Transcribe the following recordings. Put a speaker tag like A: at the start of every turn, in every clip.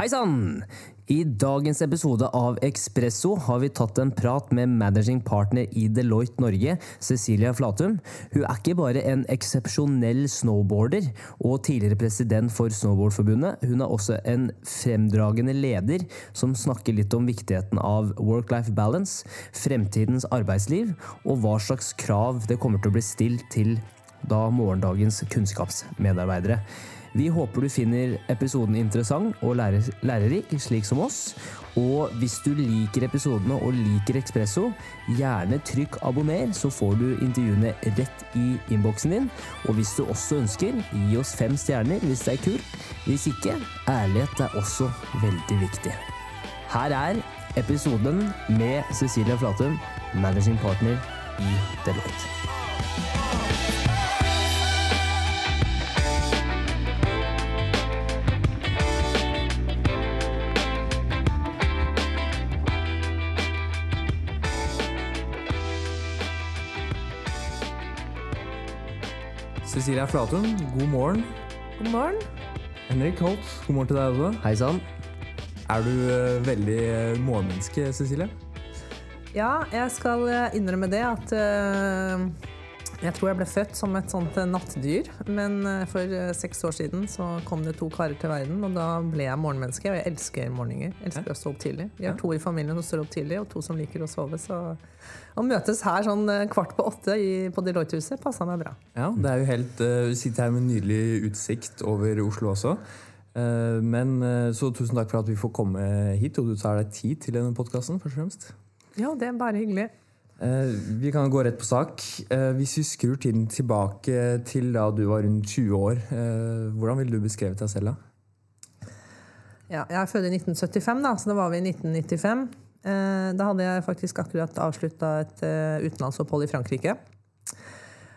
A: Hei sann! I dagens episode av Ekspresso har vi tatt en prat med managing partner i Deloitte Norge, Cecilia Flatum. Hun er ikke bare en eksepsjonell snowboarder og tidligere president for Snowboardforbundet, hun er også en fremdragende leder som snakker litt om viktigheten av work-life balance, fremtidens arbeidsliv og hva slags krav det kommer til å bli stilt til da morgendagens kunnskapsmedarbeidere. Vi håper du finner episoden interessant og lærerik, slik som oss. Og hvis du liker episodene og liker Ekspresso, gjerne trykk abonner, så får du intervjuene rett i innboksen din. Og hvis du også ønsker, gi oss fem stjerner hvis det er kult. Hvis ikke, ærlighet er også veldig viktig. Her er episoden med Cecilia Flatum, managing partner i Deloitte.
B: Cecilia Flatum, god morgen.
C: God morgen.
B: Henrik Holt, god morgen til deg også.
A: Hei sann.
B: Er du uh, veldig uh, morgenmenneske, Cecilie?
C: Ja, jeg skal eh, innrømme det at uh, jeg tror jeg ble født som et sånt nattdyr. Men for seks år siden så kom det to karer til verden, og da ble jeg morgenmenneske. Og jeg elsker morgener. Jeg elsker å stå opp tidlig. Vi har to i familien som står opp tidlig, og to som liker å sove. Så å møtes her sånn kvart på åtte i, på Deloitte-huset passa meg bra.
B: Ja, det er jo helt Vi sitter her med nydelig utsikt over Oslo også. Men så tusen takk for at vi får komme hit, og du tar deg tid til denne podkasten.
C: Ja, det er bare hyggelig.
B: Eh, vi kan gå rett på sak. Eh, hvis vi skrur tiden tilbake til da du var rundt 20 år, eh, hvordan ville du beskrevet deg selv da?
C: Ja, jeg er født i 1975, da, så da var vi i 1995. Da hadde jeg faktisk akkurat avslutta et utenlandsopphold i Frankrike.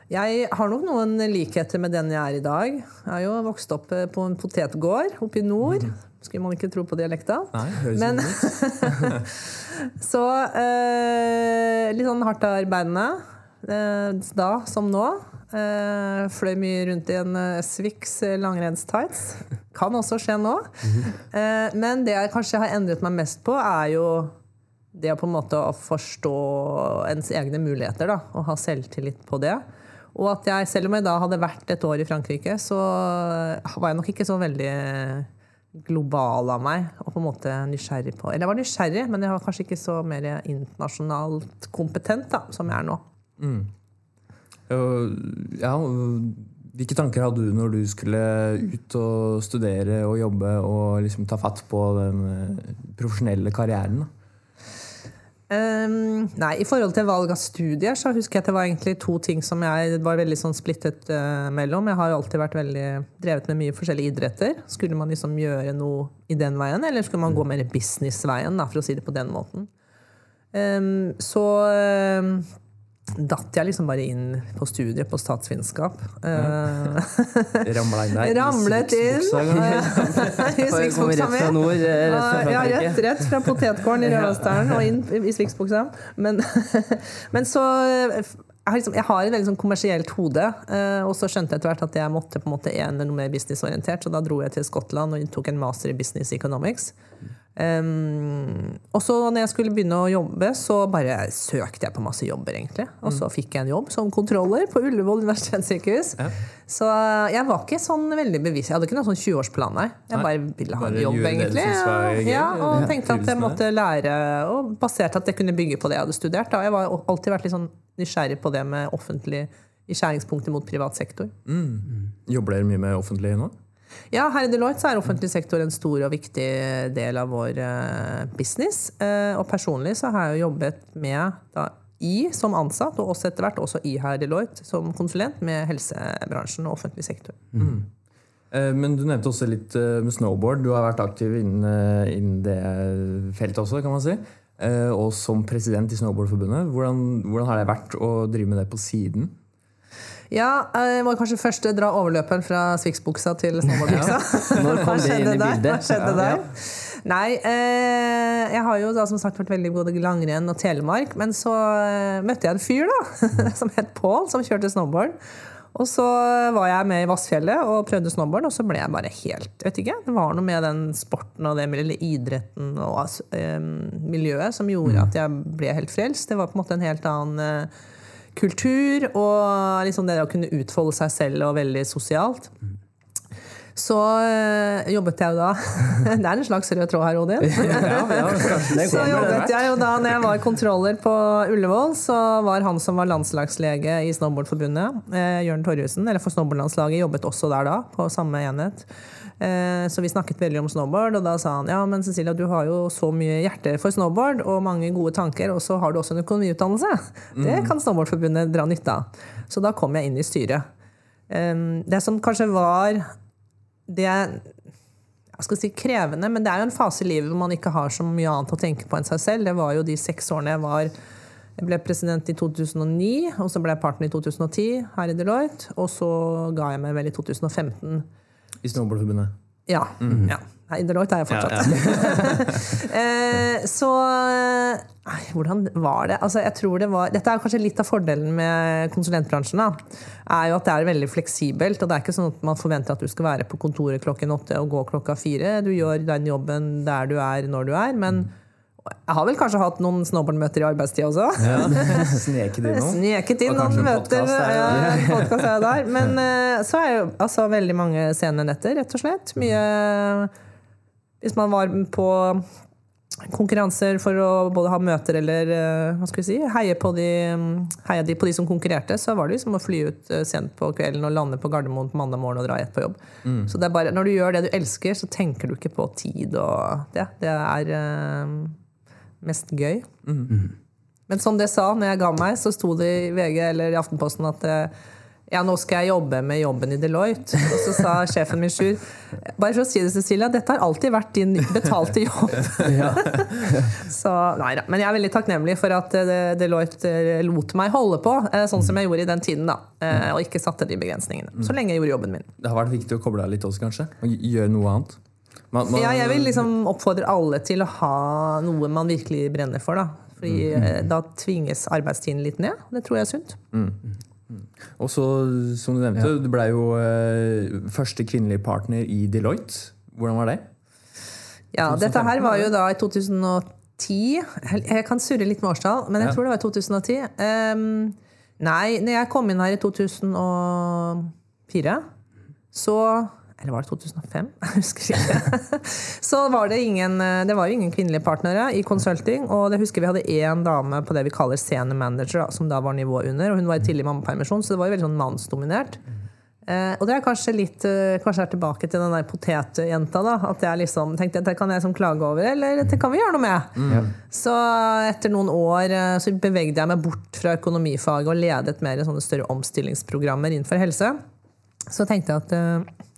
C: Jeg har nok noen likheter med den jeg er i dag. Jeg har jo vokst opp på en potetgård oppe i nord. Mm. Skulle man ikke tro på dialekta.
B: Nei, høres Men,
C: så eh, litt sånn hardt arbeidende eh, da som nå. Eh, fløy mye rundt i en eh, Swix langrennstights. Kan også skje nå. Eh, men det jeg kanskje har endret meg mest på, er jo det å på en måte forstå ens egne muligheter. Da, og ha selvtillit på det. Og at jeg, selv om jeg da hadde vært et år i Frankrike, så var jeg nok ikke så veldig global av meg og på en måte nysgjerrig på Eller jeg var nysgjerrig, men jeg var kanskje ikke så mer internasjonalt kompetent da, som jeg er nå. Mm.
B: Ja, hvilke tanker hadde du når du skulle ut og studere og jobbe og liksom ta fatt på den eh, profesjonelle karrieren? da?
C: Um, nei, I forhold til valg av studier så husker jeg at det var egentlig to ting som jeg var veldig sånn splittet uh, mellom. Jeg har jo alltid vært veldig drevet med mye forskjellige idretter. Skulle man liksom gjøre noe i den veien, eller skulle man gå mer businessveien, da, for å si det på den måten? Um, så um, datt jeg liksom bare inn på studiet på statsvitenskap. Ja.
B: Ramla inn der?
C: Ramlet inn. I sviksbuksa mi. Ja, rett, rett fra potetkorn i Rødåsdalen og inn i sviksbuksa. Men, men så jeg har, liksom, jeg har, et veldig sånn kommersielt hode. Eh, og så skjønte jeg etter hvert at jeg måtte på en måte ene noe mer businessorientert. Så da dro jeg til Skottland og tok en master i business economics. Um, og så når jeg skulle begynne å jobbe, så bare søkte jeg på masse jobber. egentlig Og så mm. fikk jeg en jobb som kontroller på Ullevål universitetssykehus. Ja. Så jeg var ikke sånn veldig bevisst. Jeg hadde ikke noen sånn 20-årsplan. Jeg bare ville ha en jobb, egentlig. Ja, og tenkte at jeg måtte lære, og basert at jeg kunne bygge på det jeg hadde studert. Da. Jeg har alltid vært litt sånn nysgjerrig på det med offentlig i skjæringspunktet mot privat sektor.
B: Mm. Jobber dere mye med offentlig nå?
C: Ja, her i Deloitte er offentlig sektor en stor og viktig del av vår uh, business. Uh, og personlig så har jeg jo jobbet med da, i som ansatt, og også etter hvert også i her i Deloitte som konsulent med helsebransjen og offentlig sektor. Mm.
B: Uh, men du nevnte også litt med snowboard. Du har vært aktiv innen, innen det feltet også, kan man si. Og som president i Snowboardforbundet. Hvordan, hvordan har det vært å drive med det på siden?
C: Ja, jeg må kanskje først dra overløperen fra Swix-buksa til snowboardbuksa.
A: Ja. Når kom det inn i bildet?
C: Hva skjedde der? Nei, eh, jeg har jo da som sagt vært veldig både langrenn og Telemark. Men så eh, møtte jeg en fyr da, som het Pål, som kjørte snowboard. Og så var jeg med i Vassfjellet og prøvde snowboard, og så ble jeg bare helt vet ikke, Det var noe med den sporten og det, eller idretten og eh, miljøet som gjorde at jeg ble helt frelst. Det var på en måte en helt annen uh, kultur og liksom det å kunne utfolde seg selv og veldig sosialt. Så øh, jobbet jeg jo da Det er en slags rød tråd her, Odin. Ja, ja, så jobbet jeg jo da når jeg var kontroller på Ullevål, så var han som var landslagslege i Snowboardforbundet, eh, Jørn Torjussen, eller for snowboardlandslaget, jobbet også der da, på samme enhet. Eh, så vi snakket veldig om snowboard, og da sa han ja, men Cecilia, du har jo så mye hjerte for snowboard og mange gode tanker, og så har du også en økonomiutdannelse. Det mm. kan Snowboardforbundet dra nytte av. Så da kom jeg inn i styret. Det som kanskje var det er jeg skal si krevende, men det er jo en fase i livet hvor man ikke har så mye annet å tenke på enn seg selv. Det var jo de seks årene jeg var jeg ble president i 2009, og så ble jeg partner i 2010 her i Deloitte. Og så ga jeg meg vel i 2015.
B: I Snowboardforbundet?
C: Ja. Mm. ja. Nei, Deloitte er jeg fortsatt. Ja, ja. Eh, så nei, Hvordan var det? Altså, jeg tror det var, dette er kanskje litt av fordelen med konsulentbransjen. Da, er jo at det er veldig fleksibelt. og Det er ikke sånn at man forventer at du skal være på kontoret klokken åtte og gå klokka fire. Du gjør den jobben der du er, når du er. men jeg har vel kanskje hatt noen snowboardmøter i arbeidstida også. Ja,
B: Sneket inn noen.
C: Sneket inn noen møter. Podcast er der. Men eh, så er jo altså veldig mange sene netter, rett og slett. Mye Hvis man var på konkurranser for å både ha møter eller eh, hva skal vi si, heie på de, heie de på de som konkurrerte, så var det liksom å fly ut eh, sent på kvelden og lande på Gardermoen på mandag morgen og dra ett på jobb. Mm. Så det er bare, når du gjør det du elsker, så tenker du ikke på tid og det. Det er mest gøy. Mm. Men som det sa når jeg ga meg, så sto det i VG eller i Aftenposten at eh, ja, nå skal jeg jobbe med jobben i Deloitte. Og så sa sjefen min Sjur bare for å si det, Cecilia, dette har alltid vært din betalte jobb. så, nei. Men jeg er veldig takknemlig for at eh, Deloitte eh, lot meg holde på sånn som jeg gjorde i den tiden. da, Og ikke satte de begrensningene. Så lenge jeg gjorde jobben min.
B: Det har vært viktig å koble deg litt også, kanskje? Og gjøre noe annet?
C: Man, man, ja, jeg vil liksom oppfordre alle til å ha noe man virkelig brenner for. Da. Fordi mm. Eh, da tvinges arbeidstiden litt ned. Det tror jeg er sunt. Mm.
B: Og så, som du nevnte, ja. du blei jo eh, første kvinnelige partner i Deloitte. Hvordan var det?
C: Ja, 2015, dette her var jo da i 2010. Jeg kan surre litt med årstall, men jeg ja. tror det var i 2010. Um, nei, når jeg kom inn her i 2004, så eller var det 2005? Jeg husker ikke. Så var det ingen Det var jo ingen kvinnelige partnere i consulting. Og det husker vi hadde én dame på det vi kaller senior manager, som da var nivået under. Og hun var i tidlig mammapermisjon, så det var jo veldig sånn mannsdominert. Eh, og det er kanskje litt eh, Kanskje er tilbake til den der potetjenta. da At jeg liksom tenkte dette kan jeg som klage over, eller dette kan vi gjøre noe med. Mm. Så etter noen år eh, så bevegde jeg meg bort fra økonomifaget og ledet mer sånne større omstillingsprogrammer innenfor helse. Så tenkte jeg at eh,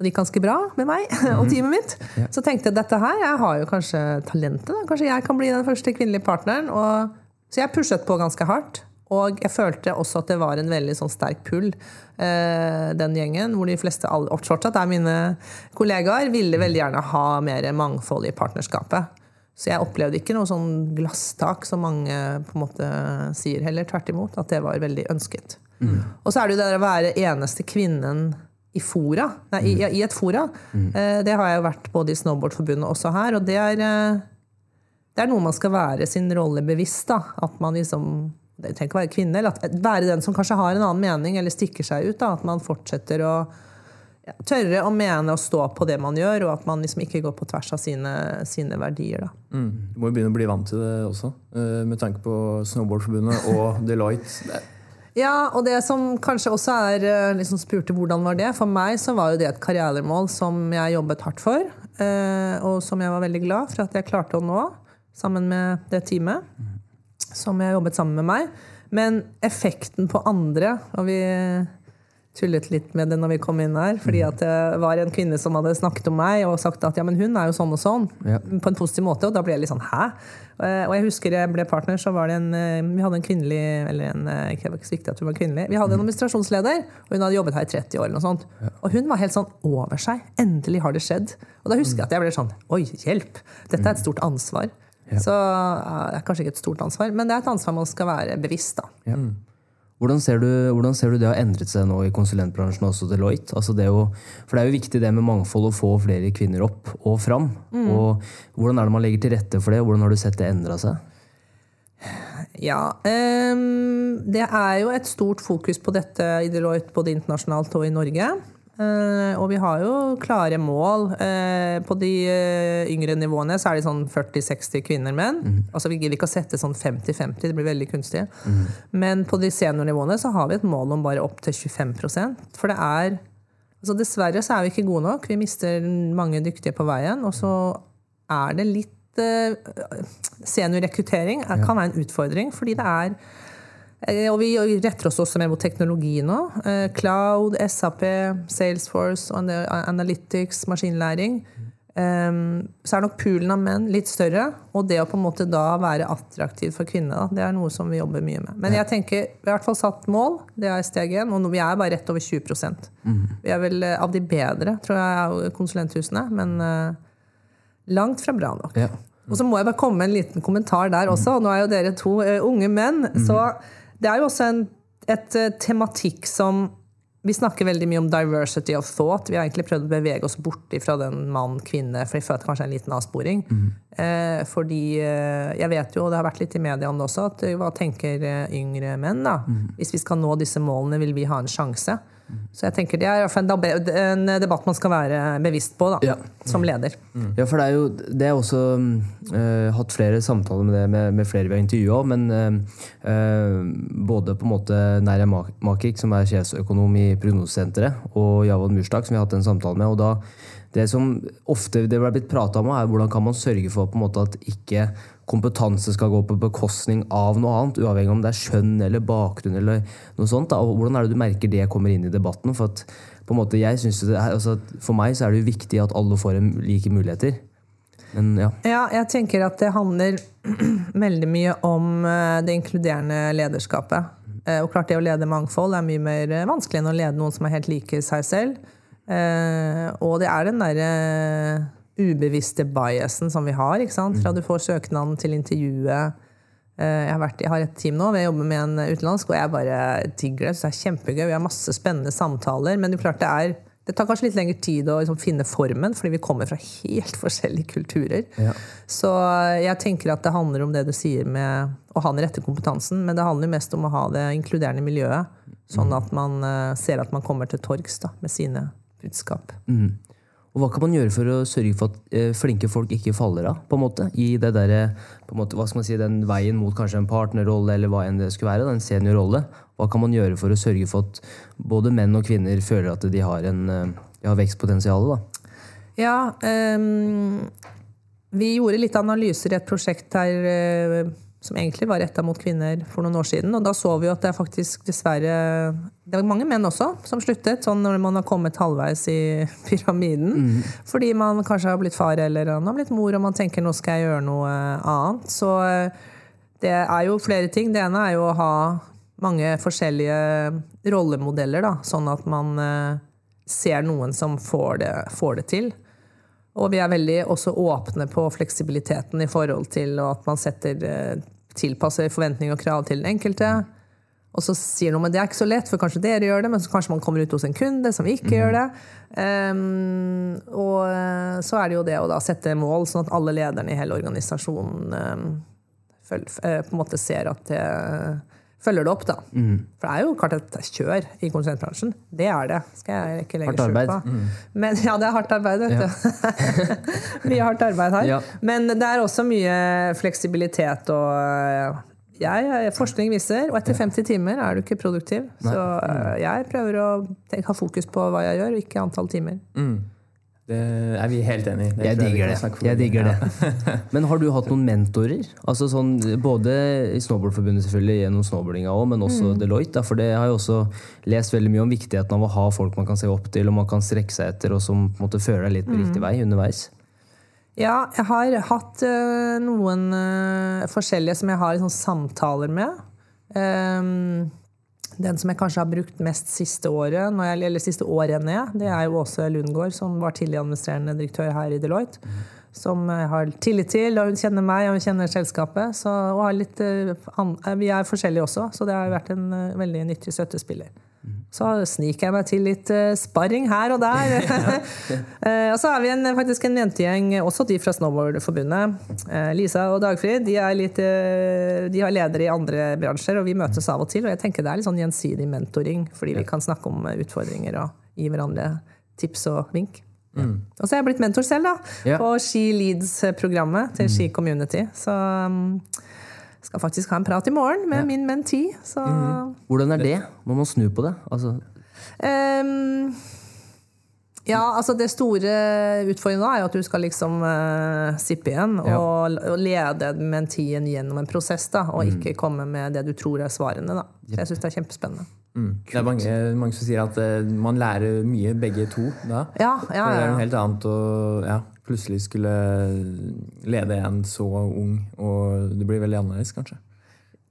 C: og det gikk ganske bra med meg og mhm. teamet mitt. Så tenkte jeg dette her, jeg har jo kanskje talentet. Da. Kanskje jeg kan bli den første kvinnelige partneren. Og, så jeg pushet på ganske hardt. Og jeg følte også at det var en veldig sånn sterk pull, eh, den gjengen. Hvor de fleste, fortsatt er mine kollegaer, ville veldig gjerne ha mer mangfold i partnerskapet. Så jeg opplevde ikke noe sånn glasstak som mange på en måte sier, heller tvert imot. At det var veldig ønsket. Mm. Og så er det jo det å være eneste kvinnen i fora, nei, i, i, et fora. Mm. Eh, det har jeg jo vært både i Snowboardforbundet og også her. Og det er, eh, det er noe man skal være sin rolle bevisst. da, At man liksom Det trenger ikke å være kvinne, eller at, være den som kanskje har en annen mening eller stikker seg ut. da, At man fortsetter å ja, tørre å mene og stå på det man gjør, og at man liksom ikke går på tvers av sine, sine verdier. da.
B: Mm. Du må jo begynne å bli vant til det også, eh, med tanke på Snowboardforbundet og Deloitte.
C: Ja, og det som kanskje også er eh, liksom spurte hvordan var det. For meg så var jo det et karrieremål som jeg jobbet hardt for. Eh, og som jeg var veldig glad for at jeg klarte å nå, sammen med det teamet som jeg jobbet sammen med meg. Men effekten på andre og vi tullet litt med det når vi kom inn her. Fordi at det var en kvinne som hadde snakket om meg og sagt at ja, men hun er jo sånn og sånn. Ja. På en positiv måte. Og da ble jeg litt sånn hæ? Eh, og jeg husker jeg ble partner, så var det en eh, Vi hadde en kvinnelig Eller en, eh, ikke så viktig at hun var kvinnelig. Vi hadde en administrasjonsleder, og hun hadde jobbet her i 30 år. eller noe sånt. Ja. Og hun var helt sånn over seg. Endelig har det skjedd. Og da husker jeg at jeg ble sånn Oi, hjelp! Dette er et stort ansvar. Ja. Så det er kanskje ikke et stort ansvar, men det er et ansvar man skal være bevisst. da. Ja.
A: Hvordan ser, du, hvordan ser, du, det har endret seg nå i konsulentbransjen, også Deloitte? Altså det jo, for det er jo viktig det med mangfold, å få flere kvinner opp og fram. Mm. Og hvordan er det man legger til rette for det? Hvordan har du sett det endre seg?
C: Ja, um, det er jo et stort fokus på dette i Deloitte både internasjonalt og i Norge. Uh, og vi har jo klare mål. Uh, på de uh, yngre nivåene så er det sånn 40-60 kvinner menn. Mm. Altså Vi gidder ikke å sette sånn 50-50, det blir veldig kunstig. Mm. Men på de seniornivåene så har vi et mål om bare opp til 25% For det er altså Dessverre så er vi ikke gode nok. Vi mister mange dyktige på veien. Og så er det litt Seniorrekruttering kan være en utfordring, fordi det er Eh, og vi retter oss også mer mot teknologi nå. Eh, cloud, SAP, Salesforce, Analytics, maskinlæring. Um, så er nok poolen av menn litt større. Og det å på en måte da være attraktiv for kvinner, det er noe som vi jobber mye med. Men jeg tenker, vi har i hvert fall satt mål. Det er steg én. Og vi er bare rett over 20 mm. Vi er vel av de bedre, tror jeg, konsulenthusene. Men langt fra bra nok. Og så må jeg bare komme med en liten kommentar der også. Nå er jo dere to unge menn. Så det er jo også en et, uh, tematikk som vi snakker veldig mye om diversity of thought. Vi har egentlig prøvd å bevege oss bort fra den mann-kvinne, for jeg føler kanskje en liten avsporing. Mm. Eh, fordi eh, jeg vet jo, og det har vært litt i media om det også, at eh, hva tenker eh, yngre menn? da? Mm. Hvis vi skal nå disse målene, vil vi ha en sjanse? Så jeg tenker det er en debatt man skal være bevisst på da, ja. som leder.
A: Mm. Ja, for det er jo det er også uh, hatt flere samtaler med det med, med flere vi har intervjua, men uh, både på en måte Nerja Makik, som er sjefsøkonom i Prognosesenteret, og Javon Murstak, som vi har hatt en samtale med. og da det som ofte det ble blitt prata om, er hvordan kan man sørge for på en måte at ikke kompetanse skal gå på bekostning av noe annet, uavhengig om det er skjønn eller bakgrunn eller noe sånt. Da. Og hvordan er det du merker det kommer inn i debatten? For, at, på en måte, jeg det er, altså, for meg så er det jo viktig at alle får like muligheter. Men, ja.
C: ja, jeg tenker at det handler veldig mye om eh, det inkluderende lederskapet. Eh, og klart det å lede mangfold er mye mer vanskelig enn å lede noen som er helt like seg selv. Eh, og det er den derre ubevisste biasen som vi har. Fra mm. du får søknaden til intervjuet. Eh, jeg har, vært, jeg har, et team nå, vi jobber med en utenlandsk, og jeg bare digger det. Så det er kjempegøy. Vi har masse spennende samtaler. Men det, er klart det, er, det tar kanskje litt lengre tid å liksom finne formen, fordi vi kommer fra helt forskjellige kulturer. Ja. Så jeg tenker at det handler om det du sier med å ha den rette kompetansen, men det handler mest om å ha det inkluderende miljøet. Sånn mm. at man uh, ser at man kommer til torgs med sine budskap. Mm.
A: Og Hva kan man gjøre for å sørge for at eh, flinke folk ikke faller av på en måte, i det der, på en måte, hva skal man si, den veien mot kanskje en partnerrolle eller hva enn det skulle være? En seniorrolle. Hva kan man gjøre for å sørge for at både menn og kvinner føler at de har, en, eh, de har vekstpotensial?
C: Ja, um, vi gjorde litt analyser i et prosjekt her uh, som egentlig var retta mot kvinner for noen år siden. Og da så vi jo at det er faktisk dessverre Det var mange menn også som sluttet, sånn når man har kommet halvveis i pyramiden. Mm. Fordi man kanskje har blitt far eller har blitt mor, og man tenker nå skal jeg gjøre noe annet. Så eh, det er jo flere ting. Det ene er jo å ha mange forskjellige rollemodeller, da, sånn at man eh, ser noen som får det, får det til. Og vi er veldig også åpne på fleksibiliteten i forhold til at man setter eh, tilpasser forventninger og krav til den enkelte. Og så sier noen men det er ikke så lett, for kanskje dere gjør det, men så kanskje man kommer ut hos en kunde som ikke mm. gjør det. Um, og eh, så er det jo det å sette mål, sånn at alle lederne i hele organisasjonen um, føl, uh, på en måte ser at det følger det opp, da. Mm. For det er jo klart et kjør i konsulentbransjen. Det er det. skal jeg ikke legge
A: Hardt arbeid. Mm.
C: Men, ja, det er hardt arbeid, vet ja. du. mye hardt arbeid her. Ja. Men det er også mye fleksibilitet og eh, jeg, Forskning viser, og etter 50 timer er du ikke produktiv. Nei. Så eh, jeg prøver å ha fokus på hva jeg gjør, og ikke antall timer. Mm.
B: Det er vi helt enig i.
A: Jeg digger det. Jeg digger det. Men har du hatt noen mentorer? Altså sånn, både i Snowboardforbundet selvfølgelig gjennom snowboardinga òg, men også mm. Deloitte. Da, for det har jeg også lest veldig mye om viktigheten av å ha folk man kan se opp til, og man kan strekke seg etter, og som på en måte fører deg litt på mm. riktig vei underveis.
C: Ja, jeg har hatt uh, noen uh, forskjellige som jeg har liksom, samtaler med. Um, den som jeg kanskje har brukt mest siste året, jeg, eller siste årene, det er jo Åse Lundgaard, som var tidlig administrerende direktør her i Deloitte. som jeg har tillit til, og hun kjenner meg og hun kjenner selskapet. Så, litt, vi er forskjellige også, så det har vært en veldig nyttig støttespiller. Så sniker jeg meg til litt uh, sparring her og der. uh, og så har vi en, faktisk en jentegjeng, også de fra Snowboardforbundet. Uh, Lisa og Dagfrid de er, litt, de har ledere i andre bransjer, og vi møtes av og til. Og jeg tenker det er litt sånn gjensidig mentoring, fordi vi kan snakke om utfordringer og gi hverandre tips og vink. Mm. Og så er jeg blitt mentor selv, da, på Ski Leads-programmet til Ski Community. Så um, skal faktisk ha en prat i morgen med ja. min mentee. Så. Mm.
A: Hvordan er det Må man snu på det? Altså. Um,
C: ja, altså Det store utfordringen er jo at du skal liksom uh, sippe igjen ja. og, og, lede mentien gjennom en prosess, da, og mm. ikke komme med det du tror er svarene. da. Så jeg syns det er kjempespennende.
B: Mm. Det er mange, mange, som sier at uh, man lærer mye begge to da.
C: Ja, ja, ja,
B: For det er noe helt annet å ja, plutselig skulle lede en så ung, og det blir veldig annerledes, kanskje.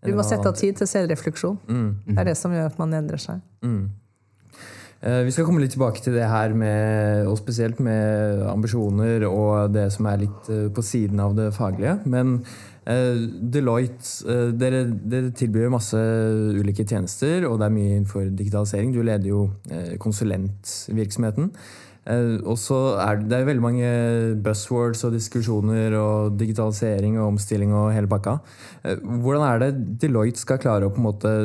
C: Du må sette av tid til selvrefleksjon. Mm. Det er det som gjør at man endrer seg. Mm.
B: Eh, vi skal komme litt tilbake til det her, med, og spesielt med ambisjoner og det som er litt eh, på siden av det faglige. Men eh, Deloitte, dere, dere tilbyr masse ulike tjenester, og det er mye innenfor digitalisering. Du leder jo konsulentvirksomheten. Og så er det, er veldig mange buzzwords og diskusjoner og digitalisering og omstilling og hele pakka. Hvordan er det Deloitte skal klare å på en måte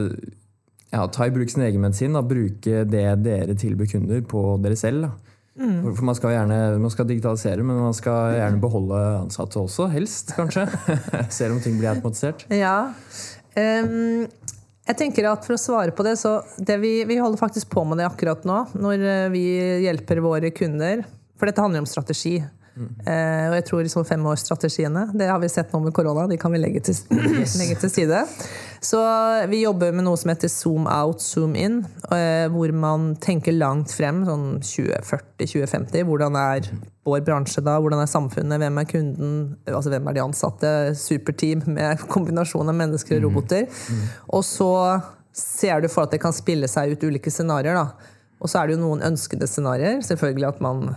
B: ja, ta i bruk sin egen medisin og bruke det dere tilbyr kunder, på dere selv? Mm. For man skal gjerne man skal digitalisere, men man skal gjerne beholde ansatte også, helst, kanskje. Selv om ting blir automatisert.
C: Ja. Um, jeg tenker at For å svare på det, så det vi, vi, holder faktisk på med det akkurat nå. Når eh, vi hjelper våre kunder. For dette handler om strategi. Uh, og jeg tror liksom femårsstrategiene, det har vi sett nå med korona, de kan vi legge til, legge til side. Så vi jobber med noe som heter zoom out, zoom in. Eh, hvor man tenker langt frem, sånn 2040-2050. Hvordan er vår bransje da? Hvordan er samfunnet? Hvem er kunden? Altså hvem er de ansatte? Superteam med kombinasjon av mennesker og mm. roboter. Mm. Mm. Og så ser du for at det kan spille seg ut ulike scenarioer. Og så er det jo noen ønskede scenarioer. Selvfølgelig at man.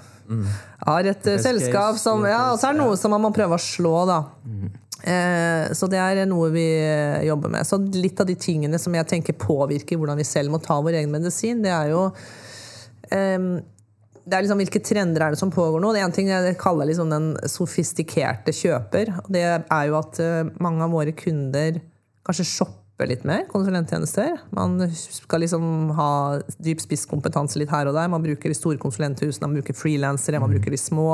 C: Har et Best selskap som Ja, og så er det noe som man må prøve å slå, da. Mm. Eh, så det er noe vi eh, jobber med. Så litt av de tingene som jeg tenker påvirker hvordan vi selv må ta vår egen medisin, det er jo um, det er liksom Hvilke trender er det som pågår nå? Det er en ting jeg kaller liksom den sofistikerte kjøper. Det er jo at mange av våre kunder kanskje shopper litt mer konsulenttjenester. Man skal liksom ha dyp spisskompetanse litt her og der. Man bruker de store konsulenthusene, man bruker frilansere, man bruker de små.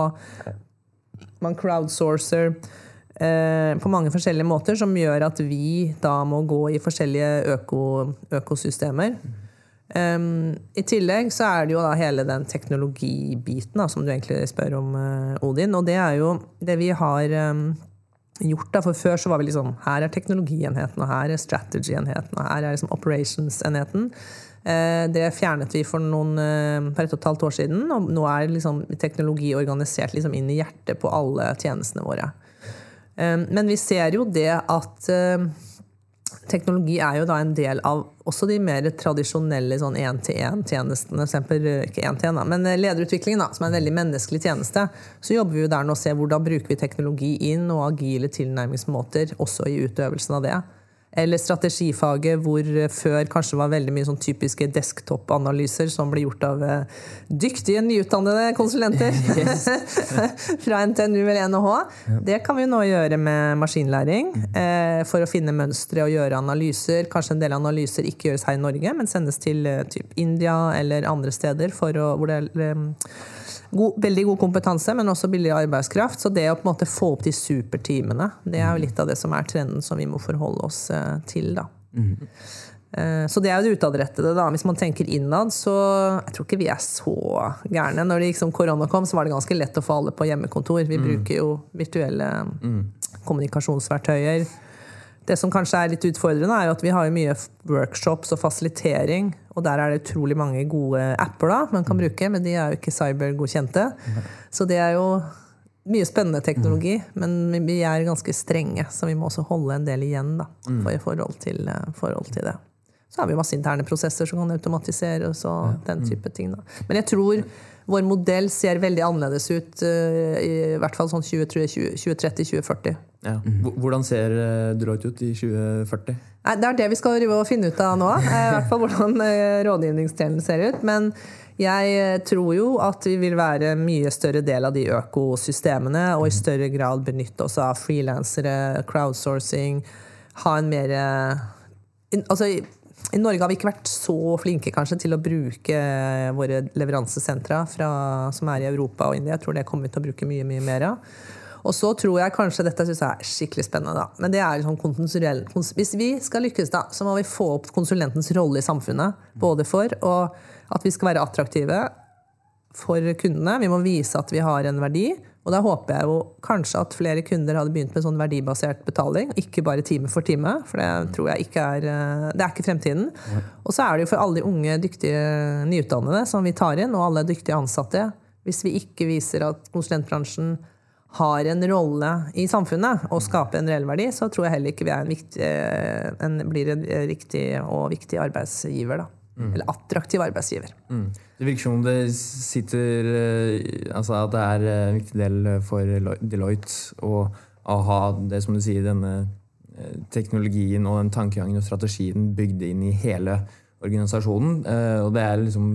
C: Man crowdsourcer. Eh, på mange forskjellige måter, som gjør at vi da må gå i forskjellige øko, økosystemer. Um, I tillegg så er det jo da hele den teknologibiten da, som du egentlig spør om, uh, Odin. Og det er jo det vi har um, gjort. da, For før så var vi liksom Her er teknologienheten, og her er strategy-enheten, og her er liksom operations-enheten. Uh, det fjernet vi for, noen, per for et og et halvt år siden, og nå er liksom teknologi organisert liksom inn i hjertet på alle tjenestene våre. Ehm, men vi ser jo det at teknologi er jo da en del av også de mer tradisjonelle sånn én-til-én-tjenestene. Ikke én til én, men eh, lederutviklingen, da, som er en veldig menneskelig tjeneste. Så jobber vi jo der nå og ser hvordan bruker vi teknologi inn og agile tilnærmingsmåter også i utøvelsen av det. Eller strategifaget, hvor før kanskje var veldig mye sånn typiske desktop-analyser som ble gjort av eh, dyktige, nyutdannede konsulenter fra NTNU eller NHH. Det kan vi nå gjøre med maskinlæring eh, for å finne mønstre og gjøre analyser. Kanskje en del analyser ikke gjøres her i Norge, men sendes til eh, typ India eller andre steder å, hvor det er god, veldig god kompetanse, men også billig arbeidskraft. Så det å på en måte få opp de superteamene, det er jo litt av det som er trenden som vi må forholde oss eh, til. da. Mm. Så det er jo det utadrettede. da. Hvis man tenker innad, så jeg tror ikke vi er så gærne. Når det liksom korona kom, så var det ganske lett å få alle på hjemmekontor. Vi mm. bruker jo virtuelle mm. kommunikasjonsverktøyer. Det som kanskje er litt utfordrende, er at vi har mye workshops og fasilitering. Og der er det utrolig mange gode apper da, man kan bruke, men de er jo ikke cybergodkjente. Så det er jo mye spennende teknologi, men vi er ganske strenge, så vi må også holde en del igjen da, for i forhold til, forhold til det. Så har vi masse interne prosesser som kan automatiseres og den type ting. Da. Men jeg tror vår modell ser veldig annerledes ut, uh, i hvert fall sånn 2030-2040.
B: Ja. Hvordan ser Deloitte ut i 2040?
C: Nei, det er det vi skal finne ut av nå. I hvert fall hvordan rådgivningsdelen ser ut. Men jeg tror jo at vi vil være en mye større del av de økosystemene, og i større grad benytte oss av frilansere, crowdsourcing, ha en mer Altså, i Norge har vi ikke vært så flinke kanskje, til å bruke våre leveransesentra fra, som er i Europa og India. Jeg tror det kommer vi til å bruke mye mye mer av. Og så tror jeg kanskje dette synes jeg er skikkelig spennende. da, Men det er liksom Hvis vi skal lykkes, da, så må vi få opp konsulentens rolle i samfunnet. Både for at vi skal være attraktive for kundene. Vi må vise at vi har en verdi. Og da håper jeg jo kanskje at flere kunder hadde begynt med sånn verdibasert betaling. Ikke bare time for time, for det tror jeg ikke er eh, Det er ikke fremtiden. Og så er det jo for alle de unge, dyktige nyutdannede som vi tar inn, og alle dyktige ansatte. Hvis vi ikke viser at konsulentbransjen har en rolle i samfunnet og skaper en reell verdi, så tror jeg heller ikke vi en viktig, eh, en, blir en riktig og viktig arbeidsgiver. da. Mm. Eller attraktiv arbeidsgiver. Mm.
B: Det virker som om det sitter eh, Altså at det er en viktig del for Deloitte å, ha det som du sier, denne eh, teknologien og den tankegangen og strategien bygd inn i hele organisasjonen. Eh, og det er liksom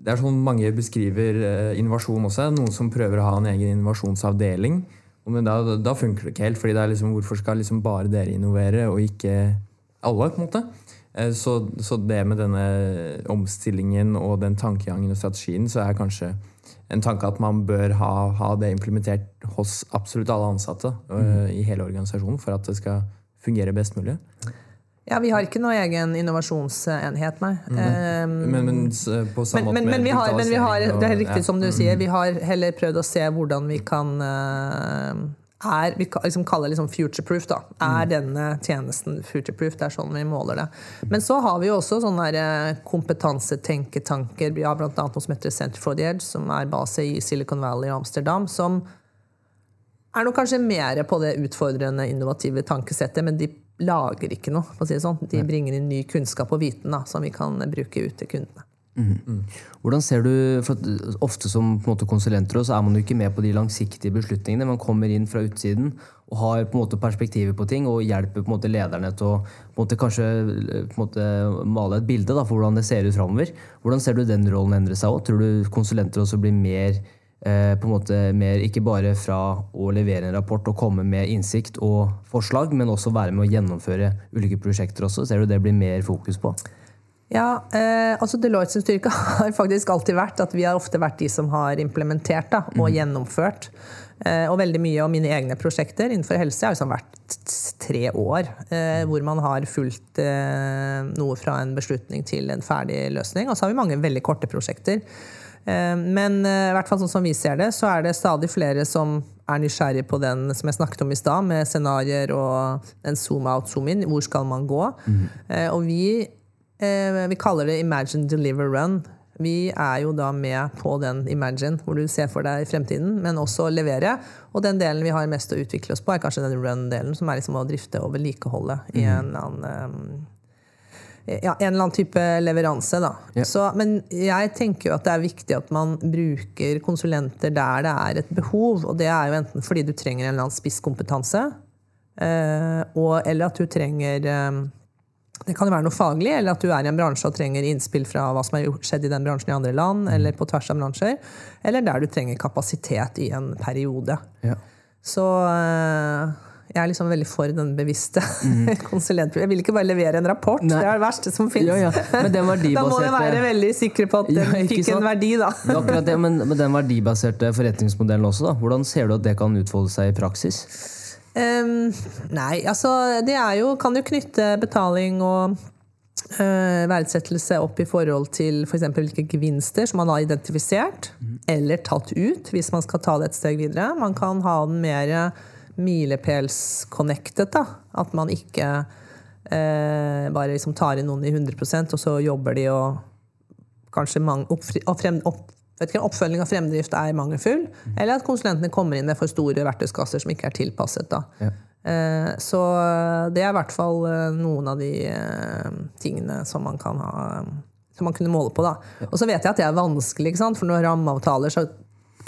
B: det er sånn mange beskriver innovasjon også. Noen som prøver å ha en egen innovasjonsavdeling. Men da, da funker det ikke helt. fordi det er liksom, Hvorfor skal liksom bare dere innovere, og ikke alle? på en måte? Eh, så, så, det med denne omstillingen og den tankegangen og strategien, så er kanskje en tanke at man bør ha, ha det implementert hos absolutt alle ansatte mm. i hele organisasjonen for at det skal fungere best mulig.
C: Ja, Vi har ikke noe egen innovasjonsenhet, nei. Mm. Um,
B: men, men, på samme
C: men, men, vi har, men vi har, det er helt riktig som du mm. sier, vi har heller prøvd å se hvordan vi kan uh, er, vi liksom kaller det liksom future-proof. da, Er mm. denne tjenesten future-proof? Det er sånn vi måler det. Men så har vi jo også sånne eh, kompetansetenketanker. Vi har bl.a. noe som heter Center for the Edge, som er base i Silicon Valley og Amsterdam. Som er nok kanskje mer på det utfordrende, innovative tankesettet, men de lager ikke noe. for å si det sånn. De bringer inn ny kunnskap og viten da, som vi kan bruke ut til kundene.
A: Mm. Hvordan ser du, for Ofte som måte, konsulenter så er man jo ikke med på de langsiktige beslutningene. Man kommer inn fra utsiden og har på en måte perspektiver på ting og hjelper på en måte lederne til å på en måte, kanskje på en måte, male et bilde da, for hvordan det ser ut framover. Hvordan ser du den rollen endre seg òg? Tror du konsulenter også blir mer eh, på en måte mer ikke bare fra å levere en rapport og komme med innsikt og forslag, men også være med å gjennomføre ulike prosjekter også? Ser du det blir mer fokus på?
C: Ja, eh, altså Deloitte styrke har faktisk alltid vært at vi har ofte vært de som har implementert da, og mm. gjennomført. Eh, og veldig mye av mine egne prosjekter innenfor helse har liksom vært tre år. Eh, hvor man har fulgt eh, noe fra en beslutning til en ferdig løsning. Og så har vi mange veldig korte prosjekter. Eh, men eh, i hvert fall sånn som vi ser det, så er det stadig flere som er nysgjerrig på den som jeg snakket om i stad, med scenarioer og en zoom out, zoom in. Hvor skal man gå? Mm. og vi vi kaller det Imagine Deliver Run. Vi er jo da med på den Imagine, hvor du ser for deg fremtiden, men også levere. Og den delen vi har mest å utvikle oss på, er kanskje den run-delen, som er liksom å drifte og vedlikeholde i mhm. en eller annen um, ja, en eller annen type leveranse. Da. Yeah. Så, men jeg tenker jo at det er viktig at man bruker konsulenter der det er et behov. Og det er jo enten fordi du trenger en eller annen spisskompetanse, eh, og, eller at du trenger eh, det kan jo være noe faglig, eller at du er i en bransje og trenger innspill fra hva som har skjedd i den bransjen i andre land, mm. eller på tvers av bransjer. Eller der du trenger kapasitet i en periode. Ja. Så eh, jeg er liksom veldig for den bevisste mm. konsulentprofilen. Jeg vil ikke bare levere en rapport. Nei. Det er det verste som fins. Ja, ja. da må du være veldig sikker på at den ja, fikk en verdi, da.
A: det, men, men, den verdibaserte forretningsmodellen også, da. hvordan ser du at det kan utfolde seg i praksis?
C: Um, nei, altså det er jo Kan jo knytte betaling og uh, verdsettelse opp i forhold til f.eks. For hvilke gevinster som man har identifisert mm. eller tatt ut, hvis man skal ta det et steg videre. Man kan ha den mer milepælsconnected. At man ikke uh, bare liksom tar inn noen i 100% og så jobber de og kanskje mange, opp, opp, vet ikke, oppfølging av fremdrift er mangelfull, eller at konsulentene kommer inn med for store verktøyskasser som ikke er tilpasset. Da. Ja. Eh, så det er i hvert fall eh, noen av de eh, tingene som man kan ha som man kunne måle på. da. Og så vet jeg at det er vanskelig, ikke sant? for når rammeavtaler så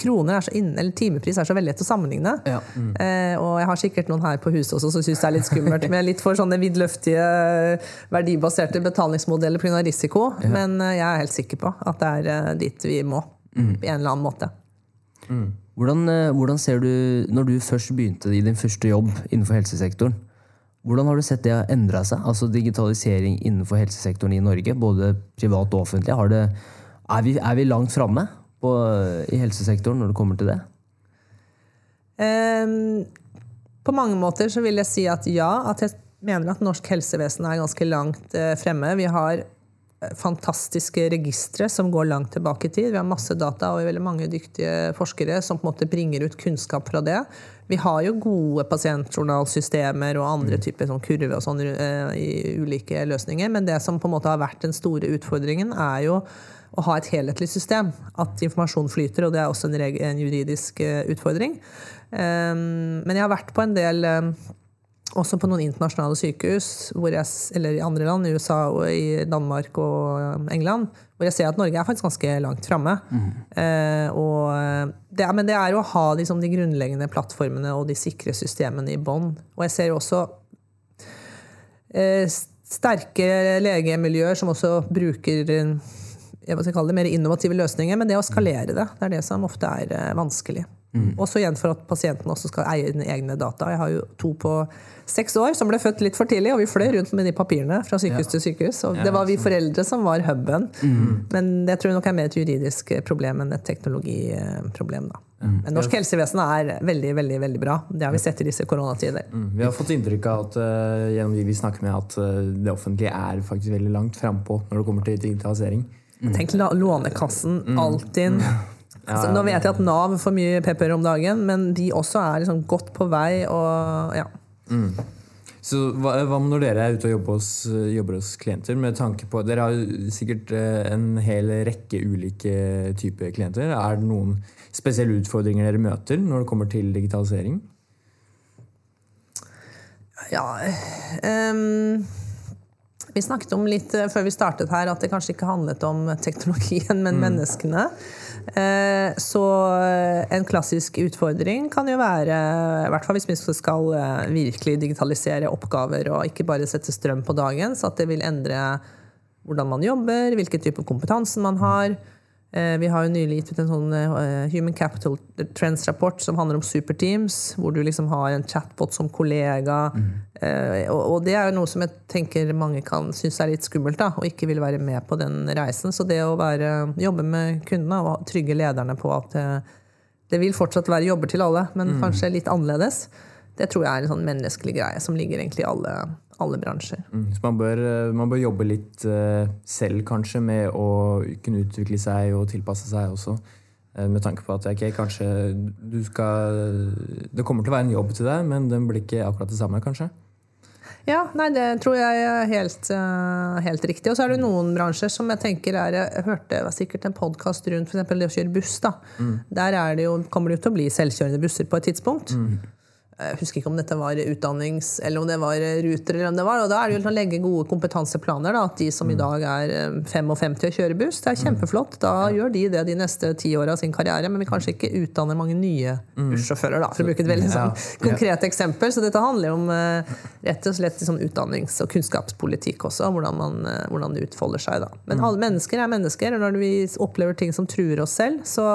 C: kroner er så inne, eller timepris er så veldig lett å sammenligne. Ja. Mm. Eh, og jeg har sikkert noen her på huset også som syns det er litt skummelt med litt for sånne vidløftige, verdibaserte betalingsmodeller pga. risiko. Ja. Men jeg er helt sikker på at det er dit vi må. Mm. På en eller annen måte.
A: Mm. Hvordan, hvordan, ser du, når du først begynte i din første jobb innenfor helsesektoren, hvordan har du sett det endre seg? Altså digitalisering innenfor helsesektoren i Norge, både privat og offentlig. Det, er, vi, er, vi, langt framme i helsesektoren når det kommer til det?
C: Um, på mange måter så vil jeg si at ja. At jeg mener at norsk helsevesen er ganske langt uh, fremme. Vi har eh, fantastiske registre som går langt tilbake i tid. Vi har masse data og veldig mange dyktige forskere som på en måte bringer ut kunnskap fra det. Vi har jo gode pasientjournalsystemer og andre mm. typer sånn kurver og sånn, uh, i ulike løsninger, men det som på en måte har vært den store utfordringen, er jo å ha et helhetlig system. At informasjon flyter, og det er også en, juridisk uh, utfordring. Um, men jeg har vært på en del um, også på noen internasjonale sykehus, jeg, eller i andre land, i USA og i Danmark og England, hvor jeg ser at Norge er faktisk ganske langt framme. Mm. Eh, det, men det er jo å ha liksom, de grunnleggende plattformene og de sikre systemene i bånn. Og jeg ser jo også eh, sterke legemiljøer som også bruker jeg skal kalle det mer innovative løsninger, men det å skalere det, det er det som ofte er eh, vanskelig. Mm. Også igjen for at pasienten også skal eie sine egne data. Jeg har jo to på seks år som ble født litt for tidlig, og vi fløy rundt med de papirene fra sykehus ja. til sykehus. Og det var vi foreldre som var huben. Mm. Men det tror jeg nok er mer et juridisk problem enn et teknologiproblem. da. Mm. Men norsk helsevesen er veldig veldig, veldig bra. Det har vi sett i disse koronatider.
B: Mm. Vi har fått inntrykk av at uh, gjennom de vi snakker med, at uh, det offentlige er faktisk veldig langt frampå når det kommer til digitalisering.
C: Tenk Lånekassen, mm. Altinn. Altså, nå vet jeg at Nav får mye pepper om dagen, men de også er liksom godt på vei. Og, ja. mm.
B: Så hva, hva, når dere er ute og jobber hos, jobber hos, klienter? med tanke på, Dere har sikkert eh, en hel rekke ulike typer klienter. Er det noen spesielle utfordringer dere møter når det kommer til digitalisering?
C: Ja um vi snakket om litt eh, før vi startet her at det kanskje ikke handlet om teknologien, men mm. menneskene. Eh, så eh, en klassisk utfordring kan jo være, i hvert fall hvis vi skal virkelig digitalisere oppgaver og ikke bare sette strøm på dagen, så at det vil endre hvordan man jobber, hvilken type kompetanse man har. Eh, vi har jo nylig gitt ut en sånn uh, Human Capital Trends-rapport som handler om superteams, hvor du liksom har en chatbot som kollega. Mm. Og, det er jo noe som jeg tenker mange kan synes er litt skummelt, da, og ikke vil være med på den reisen. Så det å være, jobbe med kundene og trygge lederne på at det vil fortsatt være jobber til alle, men mm. kanskje litt annerledes, det tror jeg er en sånn menneskelig greie som ligger egentlig i alle, alle bransjer.
B: Mm, så man bør, eh, man bør, jobbe litt uh, selv, kanskje, med å kunne utvikle seg og tilpasse seg også. Uh, med tanke på at okay, kanskje du skal Det kommer til å være en jobb til deg, men den blir ikke akkurat det samme, kanskje?
C: Ja, nei, det tror jeg er helt, helt riktig. Og så er det noen bransjer som jeg tenker er Jeg hørte var sikkert en podkast rundt f.eks. det å kjøre buss. da. Mm. Der det jo, kommer det jo til å bli selvkjørende busser på et tidspunkt. Mm. Jeg husker ikke om dette var utdannings- eller om det var Ruter. eller om det var, og Da er det jo å legge gode kompetanseplaner. Da, at de som i mm. dag er 55 og kjører buss, det er mm. kjempeflott. Da ja. gjør de det de neste ti åra av sin karriere. Men vi kanskje ikke utdanner mange nye mm. bussjåfører, da, for å bruke et veldig sånn, konkret eksempel. Så dette handler om eh, rett og slett liksom, utdannings- og kunnskapspolitikk også. Hvordan, man, eh, hvordan det utfolder seg. Da. Men alle mennesker er mennesker, og når vi opplever ting som truer oss selv, så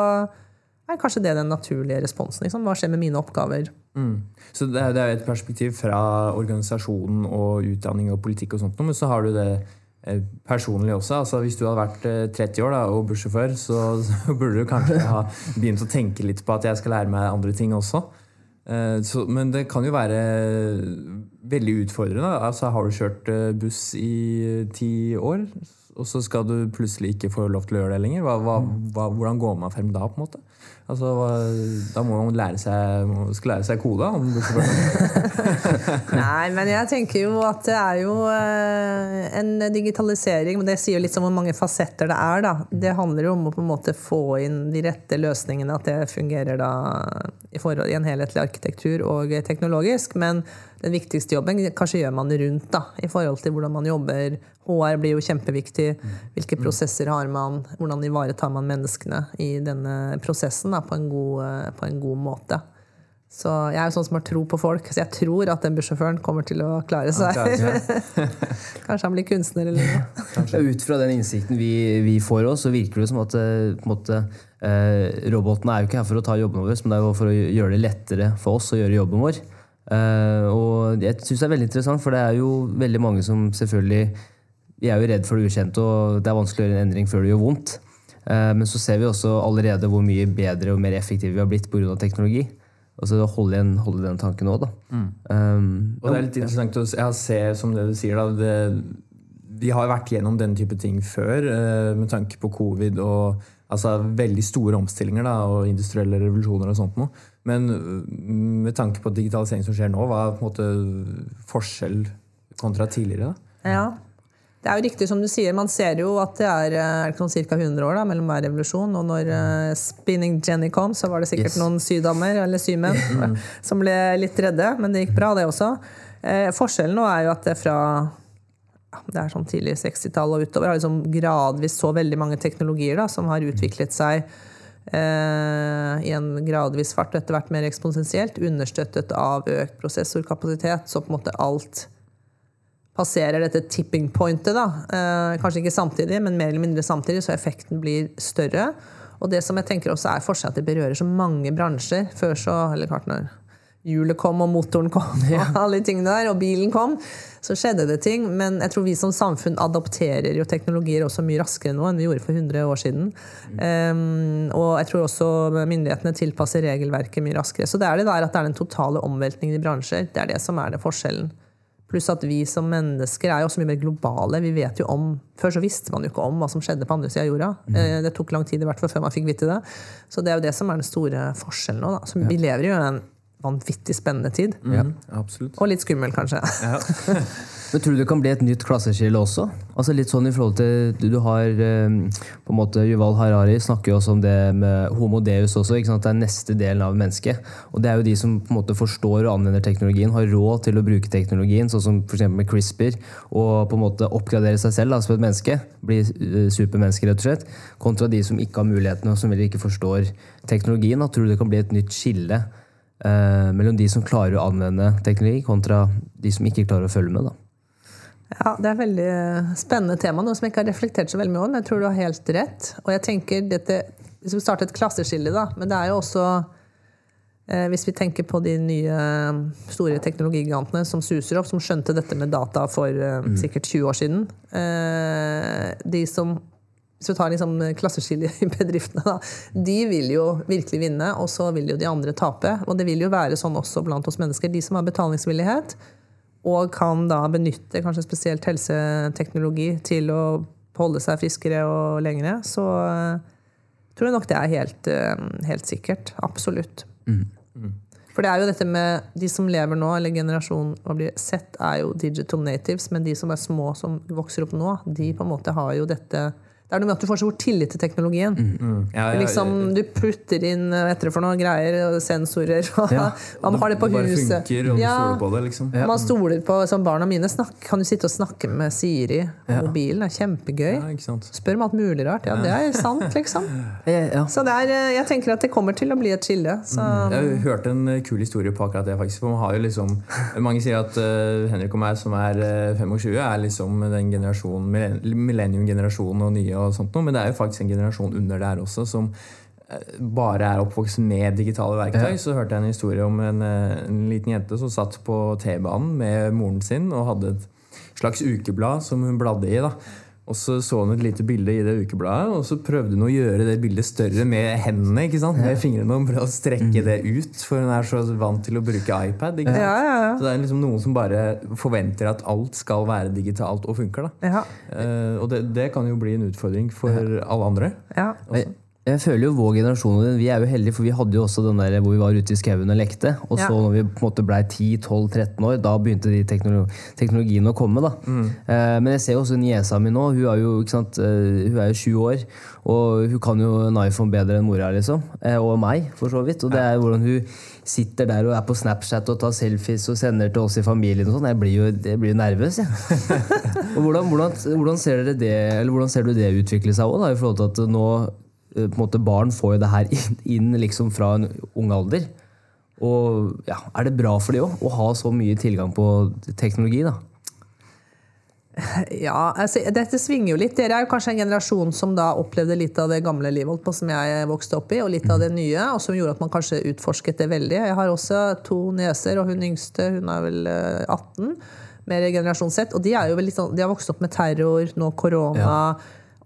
C: er kanskje det den naturlige responsen. Liksom. Hva skjer med mine oppgaver?
B: Mm. Så det er, det er, et perspektiv fra organisasjonen og utdanning og politikk, og sånt, men så har du det eh, personlig også. Altså, hvis du hadde vært 30 eh, år da, og bussjåfør, så, så, burde du kanskje ha begynt å tenke litt på at jeg skal lære meg andre ting også. Eh, så, men det kan jo være veldig utfordrende. Altså, har du kjørt buss i ti år, og så skal du plutselig ikke få lov til å gjøre det lenger? Hva, hva, hvordan går man frem da? på en måte? Altså, da må man lære seg, skal lære seg kode.
C: Nei, men jeg tenker jo at det er jo eh, en digitalisering Men det sier jo litt om hvor mange fasetter det er. da. Det handler jo om å på en måte få inn de rette løsningene, at det fungerer da i, forhold, i en helhetlig arkitektur og teknologisk. Men den viktigste jobben kanskje gjør man rundt, da, i forhold til hvordan man jobber. HR blir jo kjempeviktig. Hvilke prosesser har man? Hvordan ivaretar man menneskene i denne prosessen da, på, en god, på en god måte? Så jeg er jo sånn som har tro på folk, så jeg tror at den bussjåføren kommer til å klare seg. Kanskje han blir kunstner eller noe.
A: Ut fra den innsikten vi, vi får oss, så virker det som at eh, måte, eh, robotene er jo ikke her for å ta jobben vår, men det er jo for å gjøre det lettere for oss å gjøre jobben vår. Eh, og jeg syns det er veldig interessant, for det er jo veldig mange som selvfølgelig Vi er jo redd for det ukjente, og det er vanskelig å gjøre en endring før det gjør vondt. Eh, men så ser vi også allerede hvor mye bedre og mer effektive vi har blitt pga. teknologi. Altså holde, igjen, holde den tanken òg, da. Mm.
B: Um, og det er litt interessant å se, som det du sier, da. Det, vi har vært gjennom den type ting før, uh, med tanke på covid og altså, veldig store omstillinger da, og industrielle revolusjoner og sånt noe. Men uh, med tanke på digitalisering som skjer nå, hva er på en måte forskjell kontra tidligere? da?
C: Ja, det er jo riktig som du sier, man ser jo at det er, eh, er sånn ca. 100 år da, mellom hver revolusjon. Og når uh, Spinning Jenny kom, så var det sikkert yes. noen sydamer eller symenn mm. som ble litt redde, men det gikk bra, det også. Eh, forskjellen nå er jo at det fra det er sånn tidlig 60-tall og utover har liksom gradvis så veldig mange teknologier da, som har utviklet seg i en gradvis fart og etter hvert mer eksponentielt, understøttet av økt prosessorkapasitet. Så på en måte alt passerer dette tipping pointet. Da. Eh, kanskje ikke samtidig, men mer eller mindre samtidig, så effekten blir større. Og det som jeg tenker også er forskjell at det berører så mange bransjer. Før så, eller klart når hjulet kom og motoren kom, og alle de tingene der, og bilen kom, så skjedde det ting. Men jeg tror vi som samfunn adopterer jo teknologier også mye raskere nå enn vi gjorde for 100 år siden. Um, og jeg tror også myndighetene tilpasser regelverket mye raskere. Så det er det der at det er den totale omveltningen i bransjer. Det er det som er det forskjellen. Pluss at vi som mennesker er jo også mye mer globale. Vi vet jo om, Før så visste man jo ikke om hva som skjedde på andre sida av jorda. Mm. Eh, det tok lang tid i hvert fall før man fikk vite det. Så det er jo det som er den store forskjellen nå. Da. Så. Vi lever jo i en vanvittig spennende tid.
B: Mm. Ja, og
C: litt skummel, kanskje. Ja.
A: Men Tror du det kan bli et nytt klasseskille også? Altså litt sånn i forhold til Du, du har eh, på en måte Yuval Harari snakker jo også om det med homo deus også. ikke sant? Det er neste delen av mennesket. Og det er jo de som på en måte forstår og anvender teknologien, har råd til å bruke teknologien, sånn som f.eks. med CRISPR, og på en måte oppgradere seg selv da, som et menneske. Bli uh, supermenneske, rett og slett. Kontra de som ikke har mulighetene, og som heller ikke forstår teknologien. Da. Tror du det kan bli et nytt skille uh, mellom de som klarer å anvende teknologi, kontra de som ikke klarer å følge med? da?
C: Ja, Det er et veldig spennende tema, noe som jeg ikke har reflektert så veldig mye om. Men jeg tror du har helt rett. Og jeg tenker dette, Hvis vi starter et klasseskille, da Men det er jo også eh, Hvis vi tenker på de nye store teknologigigantene som suser opp, som skjønte dette med data for eh, mm. sikkert 20 år siden eh, De som hvis vi tar liksom klasseskillet i bedriftene, da, de vil jo virkelig vinne, og så vil jo de andre tape. Og det vil jo være sånn også blant oss mennesker. De som har betalingsvillighet, og kan da benytte kanskje spesielt helseteknologi til å holde seg friskere og lengre, så uh, tror jeg nok det er helt, uh, helt sikkert. Absolutt. Mm. Mm. For det er jo dette med de som lever nå, eller generasjonen og blir sett, er jo digital natives. Men de som er små, som vokser opp nå, de på en måte har jo dette det er noe med at du får så stor tillit til teknologien. Mm, mm. Ja, ja, liksom, du putter inn etter for noen greier, sensorer og ja. Man har det på det huset.
B: Funker, og ja. stoler på det, liksom.
C: Man stoler på, som Barna mine snakk, kan du sitte og snakke med Siri på mobilen. Det er kjempegøy. Spør om alt mulig rart. Ja, det er sant, liksom. Så er, eh, jeg tenker at det kommer til å bli et skille. Så.
B: Mm. Jeg har hørt en eh, kul historie på akkurat det. faktisk. For man har jo liksom, mange sier at uh, Henrik og meg, som er uh, 25, er liksom den generasjonen, millennium-generasjonen og nye og sånt noe, men det er jo faktisk en generasjon under der også som eh, bare er oppvokst med digitale verktøy. Ja. Så hørte jeg en historie om en, eh, en liten jente som satt på T-banen med moren sin og hadde et slags ukeblad som hun bladde i. da og så så hun et lite bilde i det ukebladet, og så prøvde hun å gjøre det bildet større med hendene. ikke sant? Med fingrene og prøvde å strekke mm. det ut, for hun er så vant til å bruke iPad. ikke sant? Ja, ja, ja. Så det er liksom noen som bare forventer at alt skal være digitalt og funker. da. Uh, og det, det, kan jo bli en utfordring for alle andre.
A: Ja. Også. Jeg føler jo vår generasjon Vi er jo heldige, for vi hadde jo også den der hvor vi var ute i skauen og lekte. Og så ja. når vi på en måte ble 10-12-13 år, da begynte de teknolog teknologiene å komme. da. Mm. Eh, men jeg ser jo også niesa mi nå. Hun er jo ikke sant, uh, hun er jo sju år. Og hun kan jo en iPhone bedre enn mora, liksom. Eh, og meg, for så vidt. Og det er jo hvordan hun sitter der og er på Snapchat og tar selfies og sender til oss i familien. og sånn. Jeg blir jo, jeg blir nervøs, jeg. og hvordan, hvordan, hvordan, ser dere det, eller hvordan ser du det utvikle seg òg, i forhold til at nå Eh, måte Barn får jo det her inn, inn liksom fra en ung alder. Og ja, Er det bra for de òg, å ha så mye tilgang på teknologi? da?
C: Ja, altså, dette svinger jo litt. Dere er jo kanskje en generasjon som da opplevde litt av det gamle livet på, som jeg vokste opp i, og litt av det nye, og som gjorde at man kanskje utforsket det veldig. Jeg har også to nieser, og hun yngste hun er vel 18, eh, mer generasjon sett. Og de, er jo litt sånn, de har vokst opp med terror, nå korona. Ja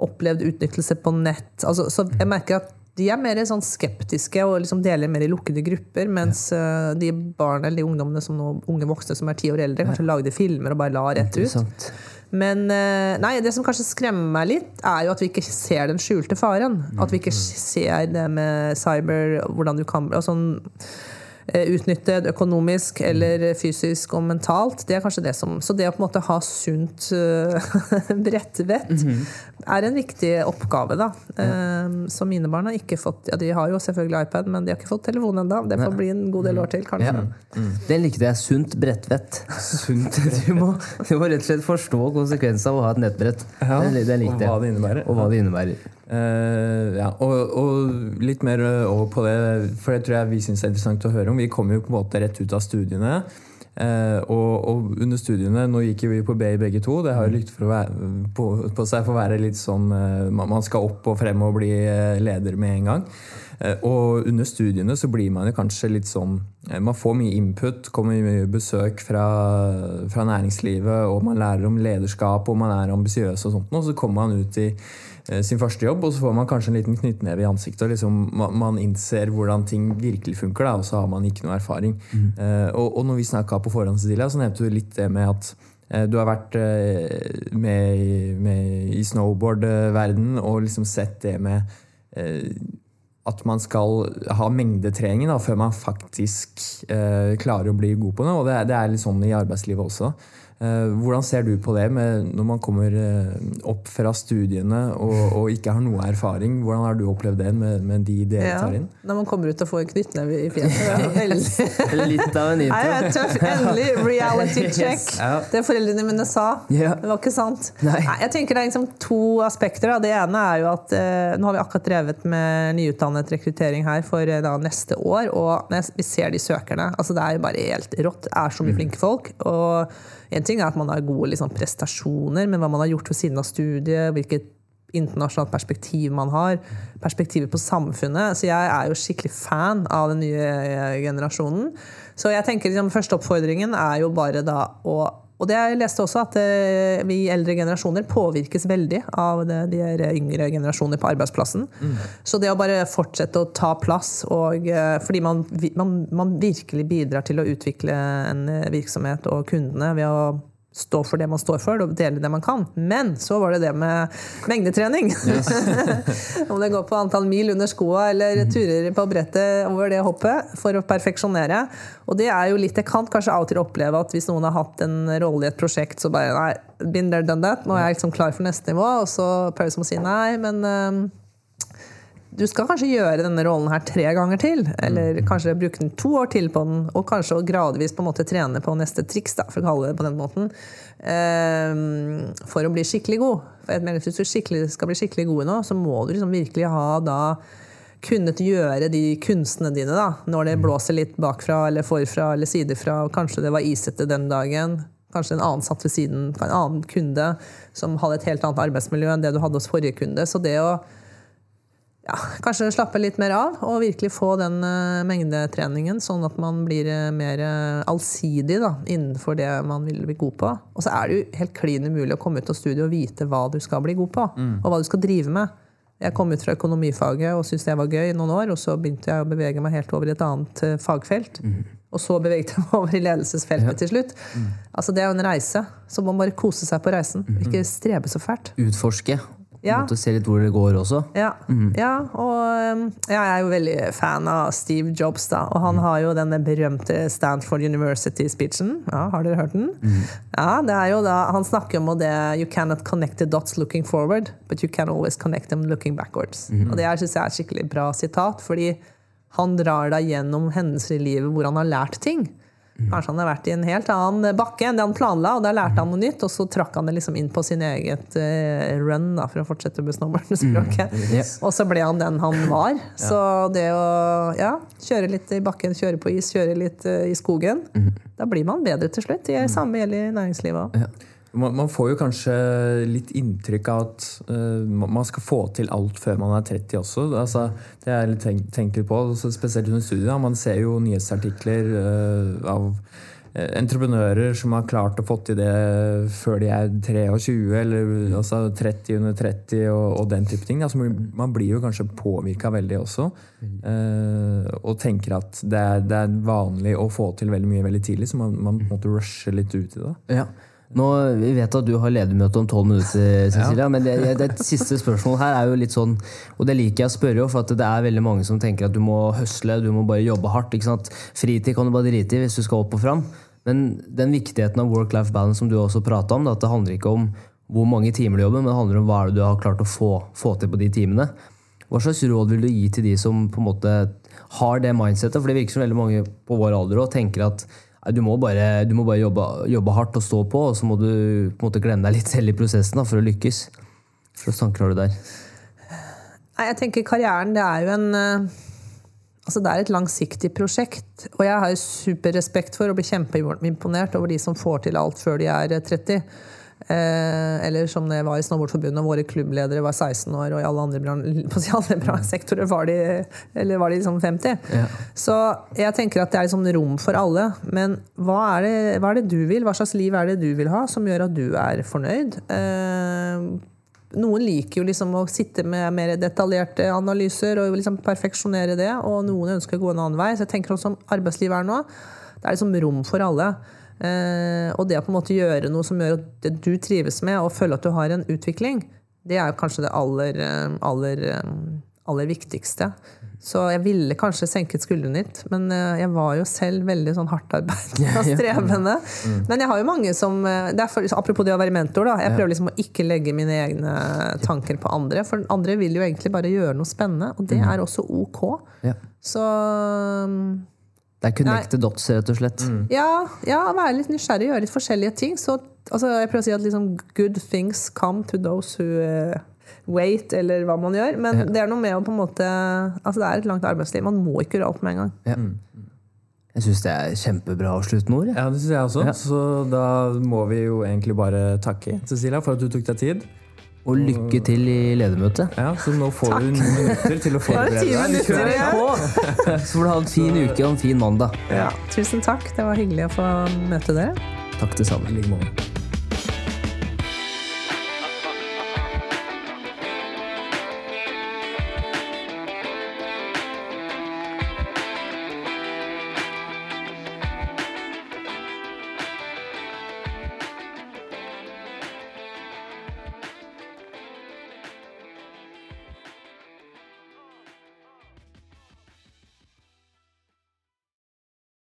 C: opplevd utnyttelse på nett. Altså, så jeg merker at de er mer sånn skeptiske og liksom deler mer i lukkede grupper. Mens ja. de barna eller de ungdommene som nå, unge voksne som er ti år eldre, kanskje lagde filmer og bare la rett ut. Men uh, nei, det som kanskje skremmer meg litt, er jo at vi ikke ser den skjulte faren. At vi ikke mm. ser det med cyber, hvordan du kan og sånn Eh, utnyttet økonomisk eller fysisk og mentalt. Det er kanskje det som Så det å på en måte ha sunt brettvett mm -hmm. er en viktig oppgave, da. Ja. Um, så mine barn har ikke fått Ja, de har jo selvfølgelig iPad, men de har ikke fått telefon ennå. Det får bli en god del år til, kanskje. Ja.
A: Mm. Det likte jeg. Sunt brettvett. Sunt. Du må, du må, rett og slett forstå konsekvensen av å ha et nettbrett.
B: Ja, det, det og hva det innebærer.
A: Og hva det innebærer.
B: Uh, ja, og, og, litt mer over på det, for det tror jeg vi syns er interessant å høre om. Vi kommer jo på en måte rett ut av studiene. Uh, og, og, under studiene Nå gikk vi på BI begge to. Det har jo lykt på, på, seg for å være litt sånn uh, Man skal opp og frem og bli leder med en gang. Og under studiene så blir man jo kanskje litt sånn Man får mye input, kommer mye besøk fra, fra næringslivet, og man lærer om lederskap, og man er ambisiøs og sånt. Og så kommer man ut i sin første jobb, og så får man kanskje en liten knyttneve i ansiktet. og liksom, Man innser hvordan ting virkelig funker, da, og så har man ikke noe erfaring. Mm. Uh, og, og, når vi snakka på forhånd, så nevnte du litt det med at uh, du har vært med, med, i snowboardverden og liksom sett det med at man skal ha mengdetrening da, før man faktisk klarer å bli god på noe. Og det, det er litt sånn i arbeidslivet også. Eh, hvordan ser du på det når man kommer eh, opp fra studiene og, og, ikke har noe erfaring? Hvordan har du opplevd det med, med de dere tar inn?
C: Når man kommer ut og får en knyttneve i fjeset.
A: Ja. Litt av en intro.
C: Endelig reality check. Ja. Det foreldrene mine sa. Ja. Det var ikke sant. Nei. Nei, jeg tenker Det er liksom to aspekter. Det ene er jo at eh, Nå har vi akkurat drevet med nyutdannet rekruttering her for eh, da, neste år. Og vi ser de søkerne. Altså, det er jo bare helt rått. Det er så mye mm. flinke folk. og en ting er at man har gode liksom, prestasjoner, men hva man har gjort ved siden av studiet, hvilket internasjonalt perspektiv man har, perspektivet på samfunnet. Så jeg er jo skikkelig fan av den nye generasjonen. Så jeg tenker liksom, første oppfordringen er jo bare da å og det jeg leste også, at eh, vi eldre generasjoner påvirkes veldig av det, de yngre generasjoner på arbeidsplassen. Mm. Så det å bare fortsette å ta plass, og, eh, fordi man, man, man virkelig bidrar til å utvikle en virksomhet og kundene ved å stå for det man står for, og dele det man kan. Men så var det det med mengdetrening. Yes. Om det går på antall mil under skoa eller mm. turer på brettet over det hoppet for å perfeksjonere. Og det er jo litt Jeg kan kanskje av og til oppleve at hvis noen har hatt en rolle i et prosjekt, så bare Nei, been there, done that. Nå er jeg liksom klar for neste nivå. Og så prøver jeg å si nei, men um, du skal kanskje gjøre denne rollen her tre ganger til. Eller mm. kanskje bruke den to år til på den, og kanskje gradvis på en måte trene på neste triks. Da, for å kalle det på den måten. Um, for å bli skikkelig god. For Hvis du skal bli skikkelig god nå, så må du liksom virkelig ha da kunnet gjøre de kunstene dine da, når det mm. blåser litt bakfra eller forfra eller sidefra. og Kanskje det var isete den dagen. Kanskje en annen satt ved siden, en annen kunde som hadde et helt annet arbeidsmiljø enn det du hadde hos forrige kunde. Så det å ja, kanskje slappe litt mer av og virkelig få den uh, mengdetreningen, sånn at man blir uh, mer uh, allsidig da, innenfor det man vil bli god på. Og så er det jo helt klin umulig å komme ut av studiet og vite hva du skal bli god på, mm. og hva du skal drive med. Jeg kom ut fra økonomifaget og syntes det var gøy noen år, og så begynte jeg å bevege meg helt over i et annet fagfelt. Mm. Og så beveget jeg meg over i ledelsesfeltet ja. til slutt. Mm. Altså Det er jo en reise, så man bare kose seg på reisen. Mm. Ikke strebe så fælt.
A: Utforske Ja. Måtte se litt hvor det går også.
C: Ja, mm. ja og ja, jeg er jo veldig fan av Steve Jobs, da. Og han mm. har jo denne berømte Stanford University-speechen. Ja, har dere hørt den? Mm. Ja, det er jo da, Han snakker om det You cannot connect the dots looking forward, but you can always connect them looking backwards. Mm. Og det syns jeg er et skikkelig bra sitat, fordi han drar deg gjennom hendelser i livet hvor han har lært ting. Kanskje han har vært i en helt annen bakke enn det han planla, og der lærte han noe nytt, og så trakk han det liksom inn på sin eget uh, run, da, for å fortsette med snowboardspråket. Mm. Yeah. Og så ble han den han var. ja. Så det å ja, kjøre litt i bakken, kjøre på is, kjøre litt uh, i skogen, mm. da blir man bedre til slutt. Det mm. samme gjelder i næringslivet òg. Ja.
B: Man, får jo kanskje litt inntrykk av at uh, man skal få til alt før man er 30 også. Altså, det er litt tenkt, tenkt litt på, spesielt under studiet. Man ser jo nyhetsartikler uh, av uh, entreprenører som har klart å få til det før de er 23, eller altså 30 under 30 og, og den type ting. Altså, man blir jo kanskje påvirka veldig også. og tenker at det er, det er, vanlig å få til veldig mye veldig tidlig, så man, man på en litt ut i det.
A: Ja. Nå, Vi vet at du har ledermøte om tolv minutter, Cecilia, ja. men det, det, siste spørsmålet her er jo litt sånn Og det liker jeg å spørre, for at det er veldig mange som tenker at du må høsle, du må bare jobbe hardt. ikke sant? Fritid kan du bare drite i hvis du skal opp og fram. Men den viktigheten av work-life balance som du også prata om, da, at det handler ikke om hvor mange timer du jobber, men det handler om hva du har klart å få, få til på de timene. Hva slags råd vil du gi til de som på en måte har det mindsettet? For det virker som veldig mange på vår alder òg tenker at du må bare, du må bare jobbe, jobbe, hardt og stå på, og så må du på en måte glemme deg litt selv i prosessen da, for å lykkes. Hvilke tanker har du der?
C: Nei, jeg tenker Karrieren det er jo en eh, altså det er et langsiktig prosjekt. Og jeg har superrespekt for å bli kjempeimponert over de som får til alt før de er 30. Eh, eller som det var i Snowboardforbundet, våre klubbledere var 16 år, og i alle andre, på alle sektorer var de, eller var de liksom 50. Ja. Så jeg tenker at det er liksom rom for alle. Men hva er, det, hva er, det, du vil? Hva slags liv er det du vil ha, som gjør at du er fornøyd? Eh, noen liker jo liksom å sitte med mer detaljerte analyser og liksom perfeksjonere det, og noen ønsker å gå en annen vei. Så jeg tenker også om arbeidslivet er nå, det er liksom rom for alle. Eh, og det å på en måte gjøre noe som gjør at du trives med, og føle at du har en utvikling, det er kanskje det aller, eh, aller, eh, aller viktigste. Så jeg ville kanskje senket skuldrene litt, men jeg var jo selv veldig sånn hardtarbeidende og strevende. Mm. Men jeg har jo mange som for, Apropos det å være mentor, da. Jeg prøver liksom å ikke legge mine egne tanker på andre. For andre vil jo egentlig bare gjøre noe spennende, og det mm. er også ok. Så
A: det er connected Nei. dots, rett og slett. Mm.
C: Ja, ja, være litt nysgjerrig, gjøre litt forskjellige ting. Så, altså, jeg prøver å si at liksom, good things come to those who uh, wait, eller hva man gjør. Men ja. det er noe med å på en måte Altså, det er et langt arbeidsliv. Man må ikke gjøre alt med en gang. Ja. Mm.
A: Jeg syns det er kjempebra avsluttende ord.
B: Ja, det syns jeg også. Så da må vi jo egentlig bare takke Cecilia for at du tok deg tid.
A: Og lykke til i ledermøtet.
B: Ja, Så nå får Takk. du noen minutter til å forberede deg.
A: Så får du ha en fin uke og en fin mandag.
C: Ja, Tusen takk. Det var hyggelig å få møte dere.
A: Takk det samme.